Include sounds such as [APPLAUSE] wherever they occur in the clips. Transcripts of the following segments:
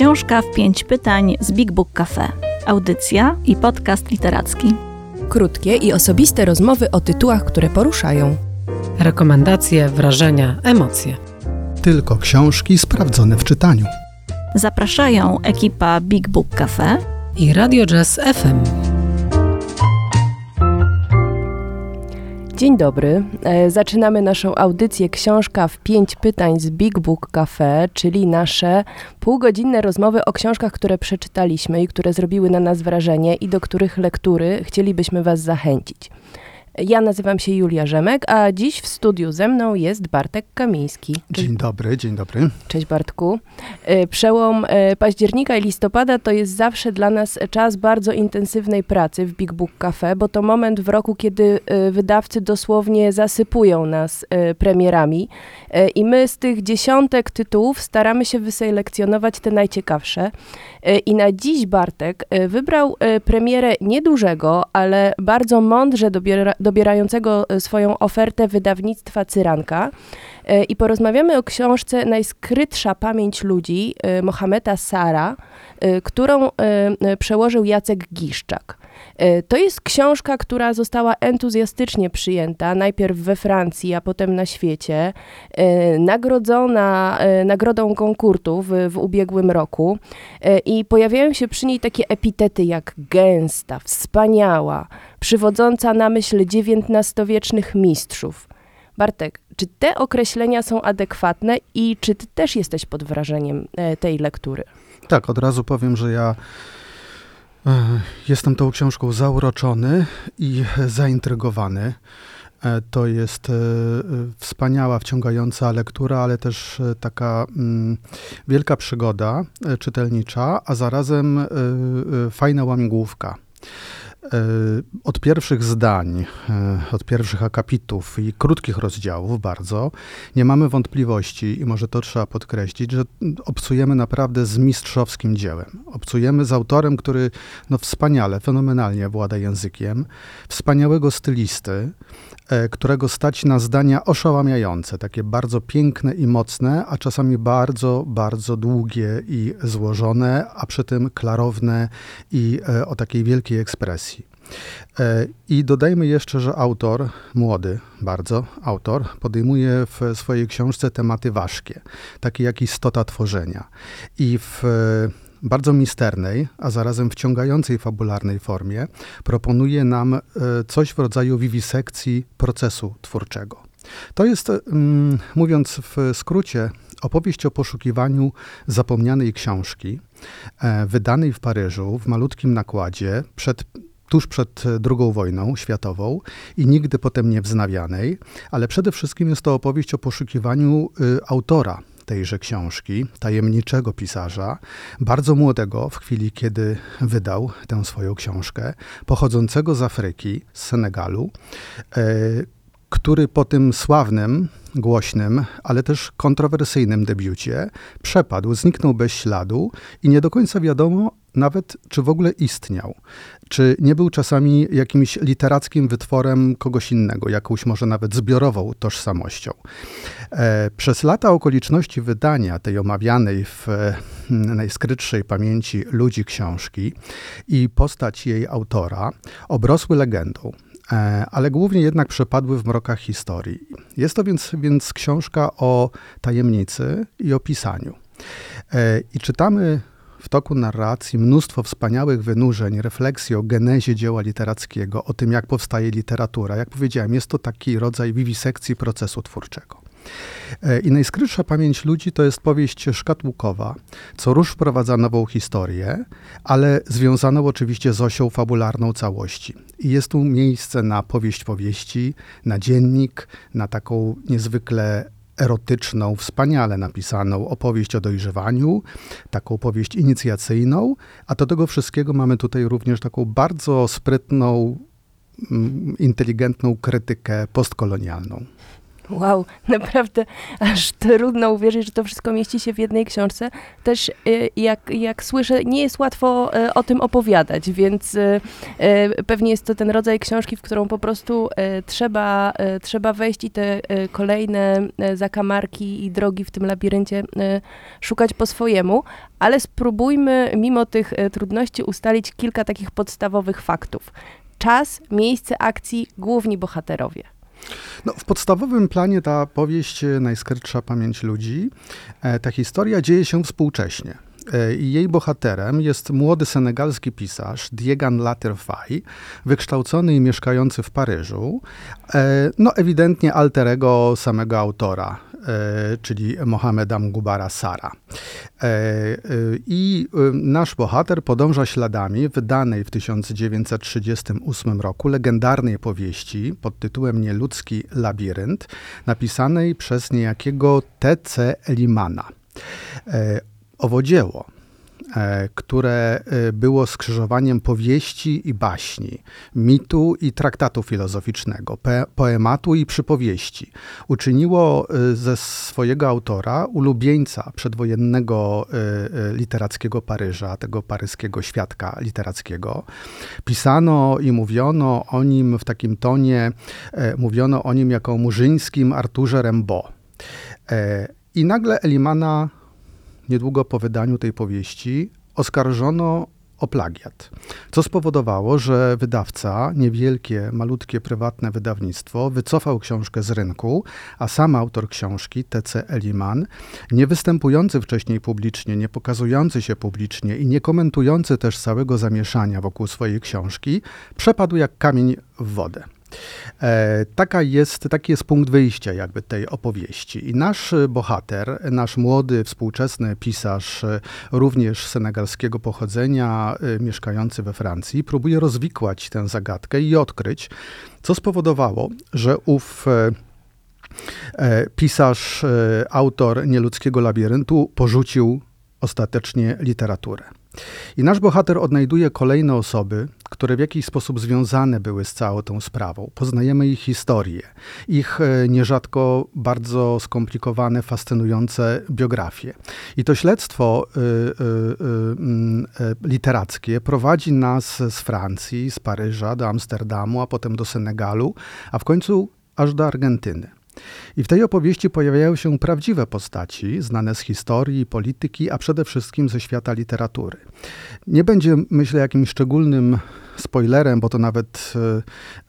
Książka w pięć pytań z Big Book Cafe. Audycja i podcast literacki. Krótkie i osobiste rozmowy o tytułach, które poruszają. Rekomendacje, wrażenia, emocje. Tylko książki sprawdzone w czytaniu. Zapraszają ekipa Big Book Cafe i Radio Jazz FM. Dzień dobry. E, zaczynamy naszą audycję Książka w pięć pytań z Big Book Cafe, czyli nasze półgodzinne rozmowy o książkach, które przeczytaliśmy i które zrobiły na nas wrażenie i do których lektury chcielibyśmy Was zachęcić. Ja nazywam się Julia Rzemek, a dziś w studiu ze mną jest Bartek Kamiński. Dzień dobry, dzień dobry. Cześć Bartku. E, przełom e, października i listopada to jest zawsze dla nas czas bardzo intensywnej pracy w Big Book Cafe, bo to moment w roku, kiedy e, wydawcy dosłownie zasypują nas premierami i my z tych dziesiątek tytułów staramy się wyselekcjonować te najciekawsze. I na dziś Bartek wybrał premierę niedużego, ale bardzo mądrze dobiera, dobierającego e, swoją ofertę wydawnictwa Cyranka. E, I porozmawiamy o książce Najskrytsza pamięć ludzi e, Mohameda Sara, którą przełożył Jacek Giszczak. To jest książka, która została entuzjastycznie przyjęta, najpierw we Francji, a potem na świecie, nagrodzona nagrodą konkurtu w, w ubiegłym roku i pojawiają się przy niej takie epitety jak gęsta, wspaniała, przywodząca na myśl XIX-wiecznych mistrzów. Bartek, czy te określenia są adekwatne i czy ty też jesteś pod wrażeniem e, tej lektury? Tak, od razu powiem, że ja e, jestem tą książką zauroczony i zaintrygowany. E, to jest wspaniała, wciągająca lektura, ale też taka mm, wielka przygoda czytelnicza, a zarazem fajna łamigłówka. E, od pierwszych zdań, e, od pierwszych akapitów i krótkich rozdziałów bardzo, nie mamy wątpliwości, i może to trzeba podkreślić, że obcujemy naprawdę z mistrzowskim dziełem. Obcujemy z autorem, który no, wspaniale, fenomenalnie włada językiem, wspaniałego stylisty, którego stać na zdania oszałamiające, takie bardzo piękne i mocne, a czasami bardzo, bardzo długie i złożone, a przy tym klarowne i e, o takiej wielkiej ekspresji. E, I dodajmy jeszcze, że autor, młody bardzo autor, podejmuje w swojej książce tematy ważkie, takie jak istota tworzenia. I w bardzo misternej, a zarazem wciągającej fabularnej formie, proponuje nam e, coś w rodzaju wiwisekcji procesu twórczego. To jest, mm, mówiąc w skrócie, opowieść o poszukiwaniu zapomnianej książki, e, wydanej w Paryżu w malutkim nakładzie przed tuż przed II wojną światową i nigdy potem nie wznawianej, ale przede wszystkim jest to opowieść o poszukiwaniu y, autora tejże książki, tajemniczego pisarza, bardzo młodego w chwili, kiedy wydał tę swoją książkę, pochodzącego z Afryki, z Senegalu, e, który po tym sławnym, głośnym, ale też kontrowersyjnym debiucie przepadł, zniknął bez śladu i nie do końca wiadomo nawet, czy w ogóle istniał. Czy nie był czasami jakimś literackim wytworem kogoś innego, jakąś może nawet zbiorową tożsamością. E, przez lata okoliczności wydania tej omawianej w e, najskrytszej pamięci ludzi książki i postać jej autora obrosły legendą. E, ale głównie jednak przepadły w mrokach historii. Jest to więc, więc książka o tajemnicy i o pisaniu. I czytamy w toku narracji mnóstwo wspaniałych wynurzeń, refleksji o genezie dzieła literackiego, o tym, jak powstaje literatura. Jak powiedziałem, jest to taki rodzaj wiwisekcji procesu twórczego. E, I najskrytsza pamięć ludzi to jest powieść szkatłukowa, co róż wprowadza nową historię, ale związaną oczywiście z osią fabularną całości. I jest tu miejsce na powieść powieści, na dziennik, na taką niezwykle erotyczną, wspaniale napisaną opowieść o dojrzewaniu, taką powieść inicjacyjną, a do tego wszystkiego mamy tutaj również taką bardzo sprytną, mm, inteligentną krytykę postkolonialną. Wow, [LAUGHS] naprawdę aż trudno uwierzyć, że to wszystko mieści się w jednej książce. Też y, jak, jak słyszę, nie jest łatwo y, o tym opowiadać, więc y, pewnie jest to ten rodzaj książki, w którą po prostu trzeba, trzeba wejść i te kolejne zakamarki i drogi w tym labiryncie szukać po swojemu, ale spróbujmy mimo tych trudności ustalić kilka takich podstawowych faktów. Czas, miejsce akcji, główni bohaterowie. No, w podstawowym planie ta powieść e, Najskrytsza pamięć ludzi, e, ta historia dzieje się współcześnie. E, I jej bohaterem jest młody senegalski pisarz Diegan Laterfay, wykształcony i mieszkający w Paryżu. No ewidentnie alterego samego autora, czyli Mohameda Mgubara Sara. E, e, I nasz bohater podąża śladami wydanej w 1938 roku legendarnej powieści pod tytułem Nieludzki labirynt, napisanej przez niejakiego T.C. Limana. Owo dzieło E, które e, było skrzyżowaniem powieści i baśni, mitu i traktatu filozoficznego, poematu i przypowieści. Uczyniło e, ze swojego autora ulubieńca przedwojennego literackiego Paryża, tego paryskiego świadka literackiego. Pisano i mówiono o nim w takim tonie, mówiono o nim jako murzyńskim Arturze Rimbaud. I nagle Elimana niedługo po wydaniu tej powieści oskarżono o plagiat, co spowodowało, że wydawca, niewielkie, malutkie, prywatne wydawnictwo, wycofał książkę z rynku, a sam autor książki, T.C. Eliman, nie występujący wcześniej publicznie, nie pokazujący się publicznie i nie komentujący też całego zamieszania wokół swojej książki, przepadł jak kamień w wodę. E, taka jest, taki jest punkt wyjścia jakby tej opowieści. I nasz bohater, nasz młody, współczesny pisarz, e, również senegalskiego pochodzenia, e, mieszkający we Francji, próbuje rozwikłać tę zagadkę i odkryć, co spowodowało, że ów pisarz, autor nieludzkiego labiryntu porzucił ostatecznie literaturę. I nasz bohater odnajduje kolejne osoby, które w jakiś sposób związane były z całą tą sprawą. Poznajemy ich historię, ich e, nierzadko bardzo skomplikowane, fascynujące biografie. I to śledztwo y, y, literackie prowadzi nas z Francji, z Paryża do Amsterdamu, a potem do Senegalu, a w końcu aż do Argentyny. I w tej opowieści pojawiają się prawdziwe postaci, znane z historii, polityki, a przede wszystkim ze świata literatury. Nie będzie, myślę, jakimś szczególnym spoilerem, bo to nawet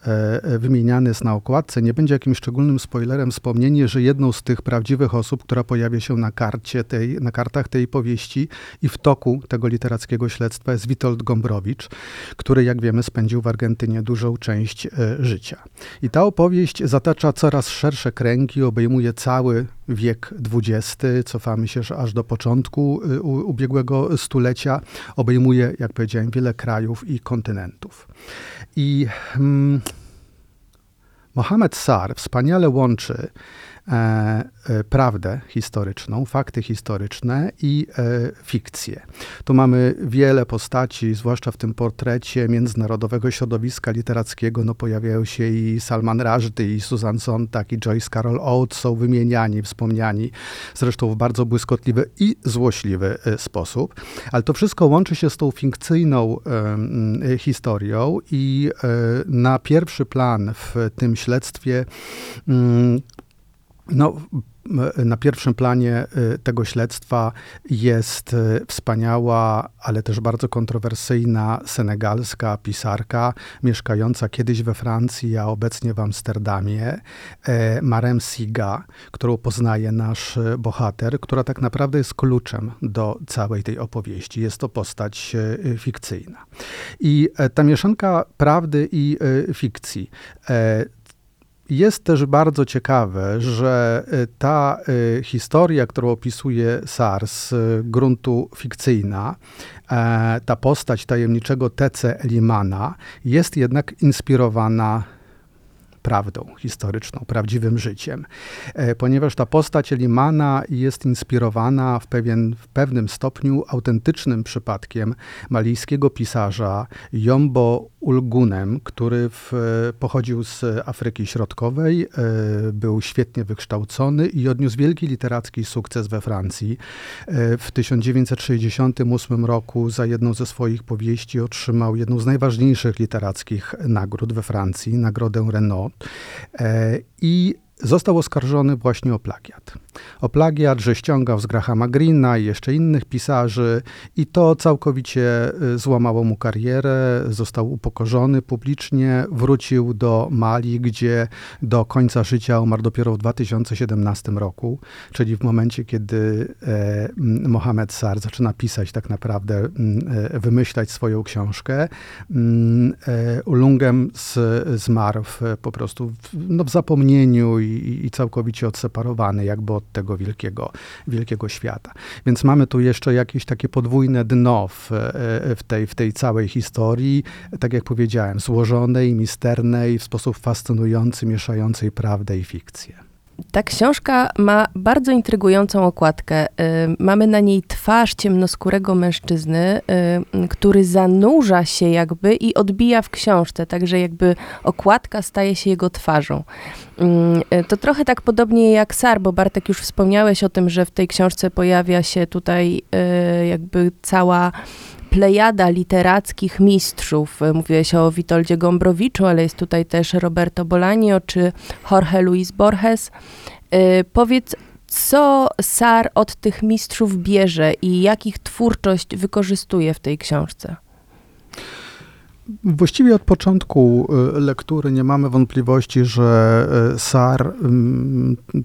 e, e, wymieniane jest na okładce, nie będzie jakimś szczególnym spoilerem wspomnienie, że jedną z tych prawdziwych osób, która pojawia się na karcie tej, na kartach tej powieści i w toku tego literackiego śledztwa jest Witold Gombrowicz, który, jak wiemy, spędził w Argentynie dużą część e, życia. I ta opowieść zatacza coraz szersze kręgi, obejmuje cały wiek XX, cofamy się aż do początku ubiegłego stulecia, obejmuje, jak powiedziałem, wiele krajów i kontynentów. I hmm, Mohamed Sar wspaniale łączy prawdę historyczną, fakty historyczne i e, fikcję. Tu mamy wiele postaci, zwłaszcza w tym portrecie międzynarodowego środowiska literackiego. No, pojawiają się i Salman Rushdie, i Susan Sontag, i Joyce Carol Oates są wymieniani, wspomniani, zresztą w bardzo błyskotliwy i złośliwy sposób. Ale to wszystko łączy się z tą fikcyjną historią i na pierwszy plan w tym śledztwie no, na pierwszym planie y, tego śledztwa jest y, wspaniała, ale też bardzo kontrowersyjna senegalska pisarka, mieszkająca kiedyś we Francji, a obecnie w Amsterdamie, e, Marem Siga, którą poznaje nasz y, bohater, która tak naprawdę jest kluczem do całej tej opowieści. Jest to postać fikcyjna. I e, ta mieszanka prawdy i fikcji e, jest też bardzo ciekawe, że y, ta y, historia, którą opisuje SARS, y, gruntu fikcyjna, e, ta postać tajemniczego T.C. Limana jest jednak inspirowana prawdą historyczną, prawdziwym życiem. E, ponieważ ta postać Elimana jest inspirowana w, pewien, w pewnym stopniu autentycznym przypadkiem malijskiego pisarza Jombo Ulgunem, który w, pochodził z Afryki Środkowej, e, był świetnie wykształcony i odniósł wielki literacki sukces we Francji. E, w 1968 roku za jedną ze swoich powieści otrzymał jedną z najważniejszych literackich nagród we Francji, nagrodę Renaud. E, I został oskarżony właśnie o plagiat. O plagiat, że ściągał z Grahama Greena i jeszcze innych pisarzy i to całkowicie y, złamało mu karierę, został upokorzony publicznie, wrócił do Mali, gdzie do końca życia umarł dopiero w 2017 roku, czyli w momencie, kiedy e, Mohamed Sar zaczyna pisać tak naprawdę, e, wymyślać swoją książkę. E, Ulungem z, zmarł w, po prostu w, no, w zapomnieniu i i, i całkowicie odseparowany jakby od tego wielkiego, wielkiego świata. Więc mamy tu jeszcze jakieś takie podwójne dno w, e, w, tej, w tej całej historii, tak jak powiedziałem, złożonej, misternej, w sposób fascynujący, mieszającej prawdę i fikcję. Ta książka ma bardzo intrygującą okładkę. Y, mamy na niej twarz ciemnoskórego mężczyzny, y, który zanurza się jakby i odbija w książce, także jakby okładka staje się jego twarzą. Y, to trochę tak podobnie jak Sar, bo Bartek już wspomniałeś o tym, że w tej książce pojawia się tutaj jakby cała plejada literackich mistrzów. E, mówiłeś o Witoldzie Gombrowiczu, ale jest tutaj też Roberto Bolanio czy Jorge Luis Borges. Yy, powiedz, co Sar od tych mistrzów bierze i jakich twórczość wykorzystuje w tej książce? Właściwie od początku e, lektury nie mamy wątpliwości, że Sar,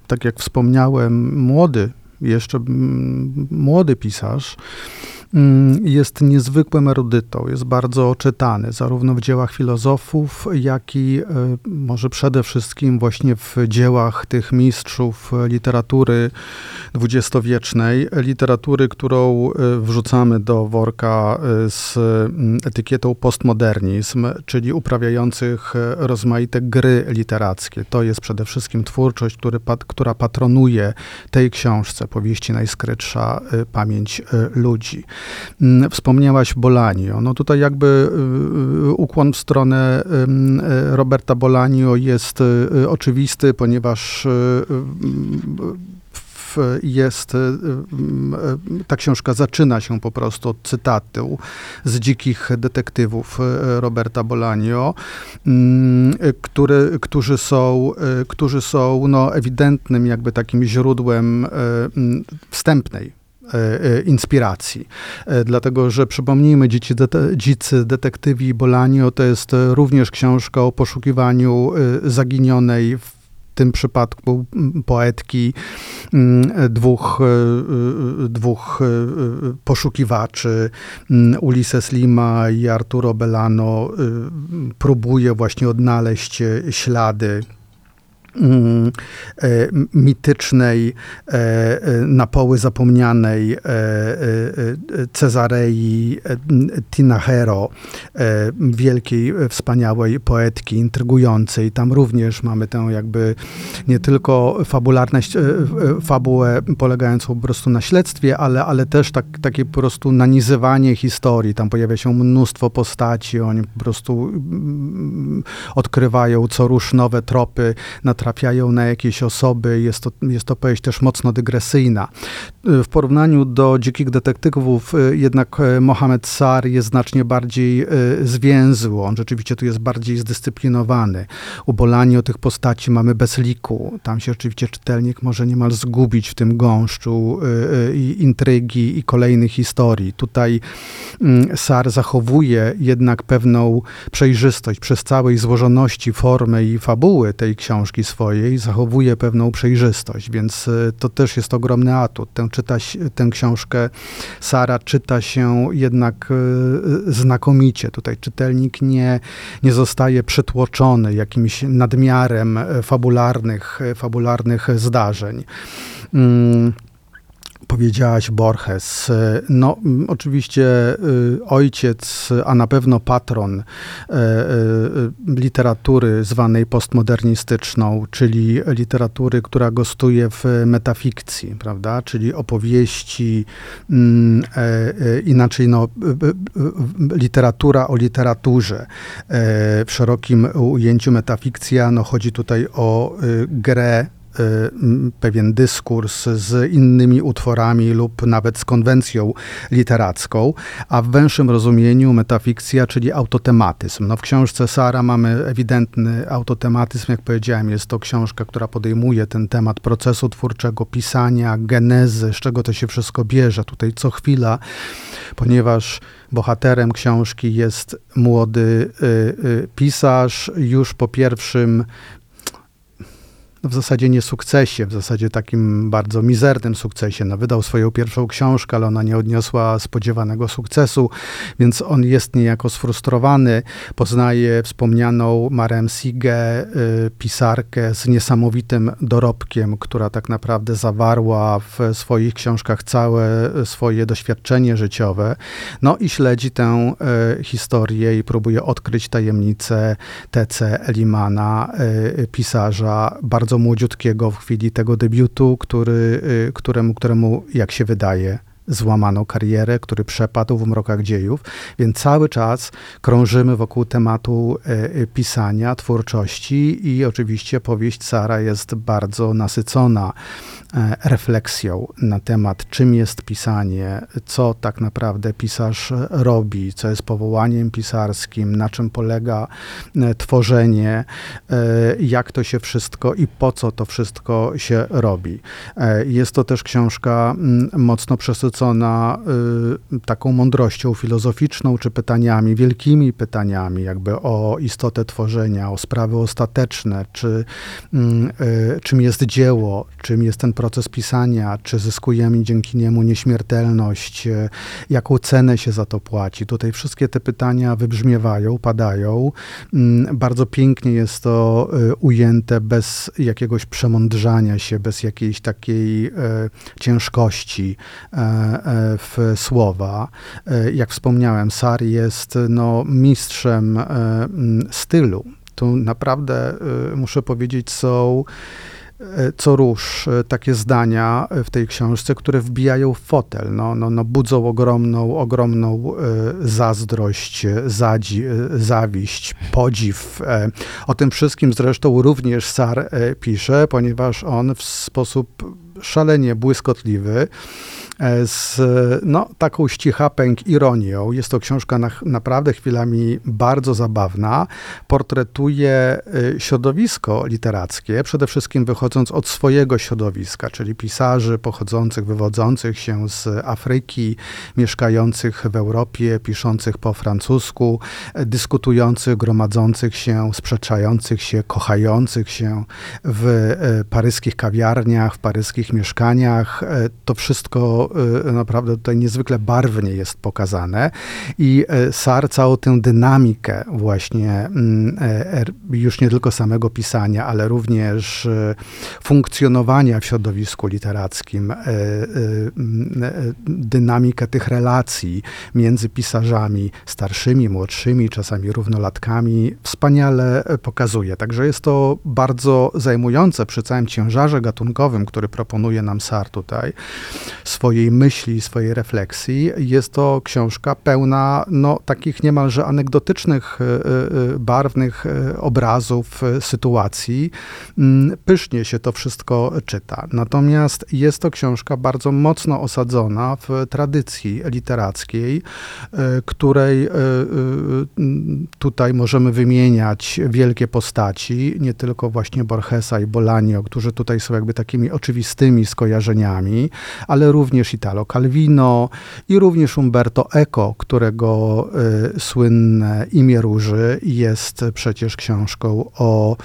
tak jak wspomniałem, młody, jeszcze młody pisarz, jest niezwykłym erudytą, jest bardzo czytany, zarówno w dziełach filozofów, jak i e, może przede wszystkim właśnie w dziełach tych mistrzów literatury dwudziestowiecznej, literatury, którą e, wrzucamy do worka e, z mm, etykietą postmodernizm, czyli uprawiających rozmaite gry literackie. To jest przede wszystkim twórczość, który, która patronuje tej książce, powieści Najskrytsza Pamięć Ludzi. Mm, wspomniałaś Bolanio. No tutaj jakby y, y, ukłon w stronę y, Roberta Bolanio jest oczywisty, ponieważ jest, ta książka zaczyna się po prostu od cytatu z dzikich detektywów Roberta Bolanio, mm, który, którzy są, którzy są no, ewidentnym jakby takim źródłem wstępnej E, e, inspiracji. E, dlatego, że przypomnijmy, Dzieci Dzicy Detektywi Bolanio to jest również książka o poszukiwaniu zaginionej w tym przypadku poetki dwóch, dwóch poszukiwaczy, Ulises Lima i Arturo Bellano, próbuje właśnie odnaleźć ślady e, mitycznej, e, e, na poły zapomnianej Cezarei Tinahero, wielkiej, wspaniałej poetki, intrygującej. Tam również mamy tę jakby nie tylko fabularność, fabułę polegającą po prostu na śledztwie, ale, ale też tak, takie po prostu nanizywanie historii. Tam pojawia się mnóstwo postaci, oni po prostu mm, odkrywają co rusz nowe tropy na trafiają na jakieś osoby. Jest to, jest to powieść też mocno dygresyjna. W porównaniu do Dzikich Detektywów y, jednak y, Mohamed Sar jest znacznie bardziej zwięzły. On rzeczywiście tu jest bardziej zdyscyplinowany. Ubolanie o tych postaci mamy bez liku. Tam się rzeczywiście czytelnik może niemal zgubić w tym gąszczu i intrygi i kolejnych historii. Tutaj mm, Sar zachowuje jednak pewną przejrzystość przez całej złożoności formy i fabuły tej książki swojej zachowuje pewną przejrzystość, więc e, to też jest ogromny atut. Tę, czyta, tę książkę Sara czyta się jednak e, znakomicie. Tutaj czytelnik nie, nie zostaje przytłoczony jakimś nadmiarem e, fabularnych, fabularnych zdarzeń. Mm, Powiedziałaś Borges. No, oczywiście ojciec, a na pewno patron literatury zwanej postmodernistyczną, czyli literatury, która gostuje w metafikcji, prawda? Czyli opowieści, mm, inaczej no, literatura o literaturze. W szerokim ujęciu metafikcja, no chodzi tutaj o grę Y, pewien dyskurs z innymi utworami lub nawet z konwencją literacką, a w węższym rozumieniu metafikcja, czyli autotematyzm. No w książce Sara mamy ewidentny autotematyzm, jak powiedziałem, jest to książka, która podejmuje ten temat procesu twórczego, pisania, genezy, z czego to się wszystko bierze. Tutaj co chwila, ponieważ bohaterem książki jest młody y, y, pisarz, już po pierwszym w zasadzie nie sukcesie, w zasadzie takim bardzo mizernym sukcesie. No, wydał swoją pierwszą książkę, ale ona nie odniosła spodziewanego sukcesu, więc on jest niejako sfrustrowany. Poznaje wspomnianą Marem Sige, y, pisarkę z niesamowitym dorobkiem, która tak naprawdę zawarła w swoich książkach całe swoje doświadczenie życiowe. No i śledzi tę y, historię i próbuje odkryć tajemnicę T.C. Elimana, y, pisarza bardzo bardzo młodziutkiego w chwili tego debiutu, który, y, któremu, któremu, jak się wydaje, złamano karierę, który przepadł w mrokach dziejów, więc cały czas krążymy wokół tematu y, pisania, twórczości i oczywiście powieść Sara jest bardzo nasycona. E, refleksją na temat, czym jest pisanie, co tak naprawdę pisarz robi, co jest powołaniem pisarskim, na czym polega e, tworzenie, e, jak to się wszystko i po co to wszystko się robi. Jest to też książka mm, mocno przesycona taką mądrością filozoficzną, czy pytaniami, wielkimi pytaniami, jakby o istotę tworzenia, o sprawy ostateczne, czy mm, czym jest dzieło, czym jest ten proces pisania, czy zyskujemy dzięki niemu nieśmiertelność, e, jaką cenę się za to płaci. Tutaj wszystkie te pytania wybrzmiewają, padają. Mm, bardzo pięknie jest to e, ujęte bez jakiegoś przemądrzania się, bez jakiejś takiej e, ciężkości w słowa. Jak wspomniałem, Sar jest no, mistrzem stylu. Tu naprawdę, muszę powiedzieć, są E, co róż e, takie zdania w tej książce, które wbijają w fotel, no, no, no budzą ogromną, ogromną e, zazdrość, zadzi, zawiść, podziw. O tym wszystkim zresztą również Sar pisze, ponieważ on w sposób szalenie błyskotliwy E, z no, taką ścichapęk ironią. Jest to książka na, naprawdę chwilami bardzo zabawna. Portretuje e, środowisko literackie, przede wszystkim wychodząc od swojego środowiska, czyli pisarzy pochodzących, wywodzących się z Afryki, mieszkających w Europie, piszących po francusku, e, dyskutujących, gromadzących się, sprzeczających się, kochających się w paryskich kawiarniach, w paryskich mieszkaniach. To wszystko Y, naprawdę tutaj niezwykle barwnie jest pokazane i y, Sar całą tę dynamikę właśnie mm, e, już nie tylko samego pisania, ale również funkcjonowania w środowisku literackim, e, dynamikę tych relacji między pisarzami starszymi, młodszymi, czasami równolatkami wspaniale pokazuje. Także jest to bardzo zajmujące przy całym ciężarze gatunkowym, który proponuje nam Sar tutaj, swoje swojej myśli, swojej refleksji. Jest to książka pełna no, takich niemalże anegdotycznych, e, e, barwnych e, obrazów, sytuacji. Mm, pysznie się to wszystko czyta. Natomiast jest to książka bardzo mocno osadzona w tradycji literackiej, której tutaj możemy wymieniać wielkie postaci, nie tylko właśnie Borgesa i Bolanio, którzy tutaj są jakby takimi oczywistymi skojarzeniami, ale również Italo Calvino i również Umberto Eco, którego y, słynne imię Róży jest przecież książką o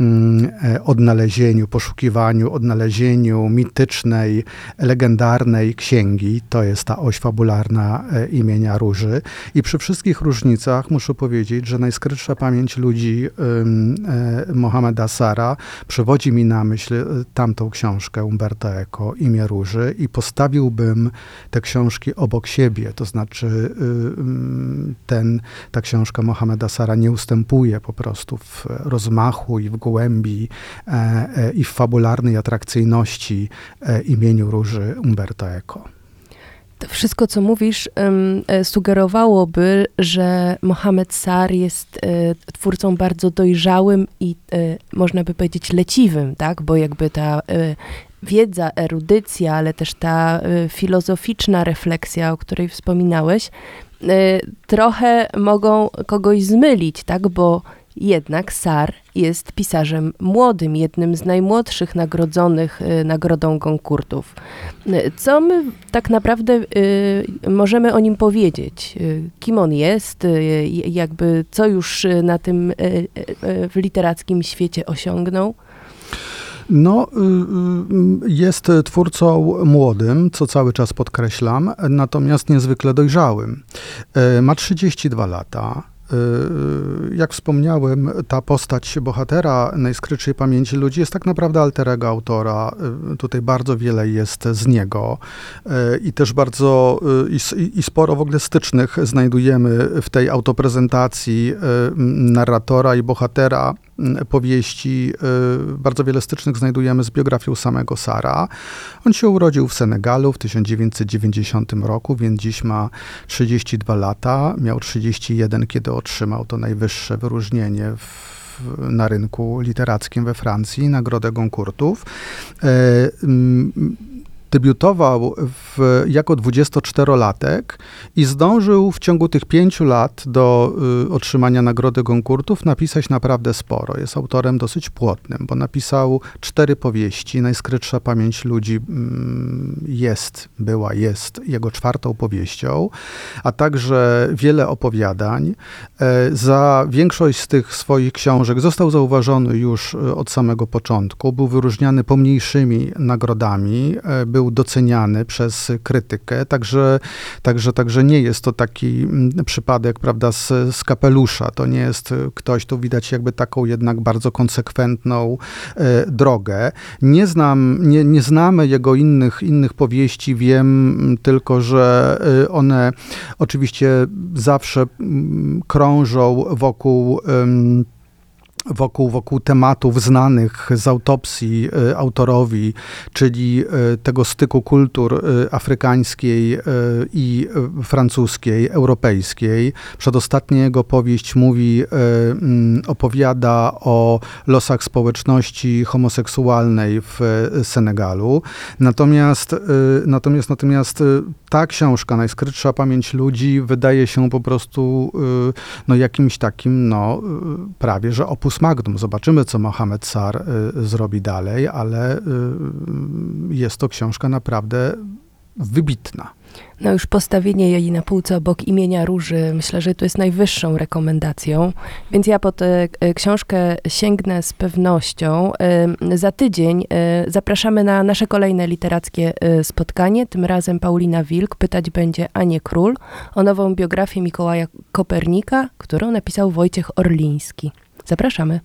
y, odnalezieniu, poszukiwaniu, odnalezieniu mitycznej, legendarnej księgi. To jest ta oś fabularna y, imienia Róży. I przy wszystkich różnicach muszę powiedzieć, że najskrytsza pamięć ludzi y, Mohameda Sara przywodzi mi na myśl tamtą książkę Umberto Umberto Eco, Imię Róży i postawiłbym te książki obok siebie, to znaczy y, mm, ten, ta książka Mohameda Sara nie ustępuje po prostu w rozmachu i w głębi e, e, i w fabularnej atrakcyjności e, imieniu Róży Umberto Eco. To wszystko, co mówisz, sugerowałoby, że Mohamed Sar jest twórcą bardzo dojrzałym i można by powiedzieć leciwym, tak? Bo jakby ta wiedza, erudycja, ale też ta filozoficzna refleksja, o której wspominałeś, trochę mogą kogoś zmylić, tak? Bo jednak Sar jest pisarzem młodym, jednym z najmłodszych nagrodzonych y, nagrodą Goncourtów. Y, co my tak naprawdę y, możemy o nim powiedzieć? Kim on jest? Jakby co już na tym w literackim świecie osiągnął? No, jest twórcą młodym, co cały czas podkreślam, natomiast niezwykle dojrzałym. Ma 32 lata. Y, jak wspomniałem, ta postać bohatera najskrytszej pamięci ludzi jest tak naprawdę alterego autora. Y, tutaj bardzo wiele jest z niego y, i też bardzo i, i sporo w ogóle stycznych znajdujemy w tej autoprezentacji narratora i bohatera powieści, bardzo wiele stycznych znajdujemy z biografią samego Sara. On się urodził w Senegalu w 1990 roku, więc dziś ma 32 lata. Miał 31, kiedy otrzymał to najwyższe wyróżnienie w na rynku literackim we Francji, Nagrodę Goncourtów. Debiutował w, jako 24-latek i zdążył w ciągu tych pięciu lat do y, otrzymania Nagrody Goncourtów napisać naprawdę sporo. Jest autorem dosyć płotnym, bo napisał cztery powieści. Najskrytsza pamięć ludzi mm, jest, była, jest jego czwartą powieścią, a także wiele opowiadań. E, za większość z tych swoich książek został zauważony już y, od samego początku. Był wyróżniany pomniejszymi nagrodami. E, był doceniany przez krytykę, także, także, także nie jest to taki mm, przypadek, prawda, z, z kapelusza. To nie jest ktoś, tu widać jakby taką jednak bardzo konsekwentną e, drogę. Nie znam, nie, nie znamy jego innych, innych powieści, wiem tylko, że e, one oczywiście zawsze mm, krążą wokół wokół, wokół tematów znanych z autopsji y, autorowi, czyli y, tego styku kultur y, afrykańskiej i francuskiej, europejskiej. Przedostatnia jego powieść mówi, mm, opowiada o losach społeczności homoseksualnej w Senegalu. Natomiast, natomiast, natomiast ta książka, Najskrytsza pamięć ludzi, wydaje się po prostu no, jakimś takim, no, prawie że opus magnum. Zobaczymy, co Mohamed Sar y, zrobi dalej, ale y, jest to książka naprawdę wybitna. No już postawienie jej na półce obok imienia Róży, myślę, że to jest najwyższą rekomendacją, więc ja po tę e, książkę sięgnę z pewnością. Za tydzień zapraszamy na nasze kolejne literackie spotkanie, tym razem Paulina Wilk pytać będzie Anię Król o nową biografię Mikołaja Kopernika, którą napisał Wojciech Orliński. Zapraszamy.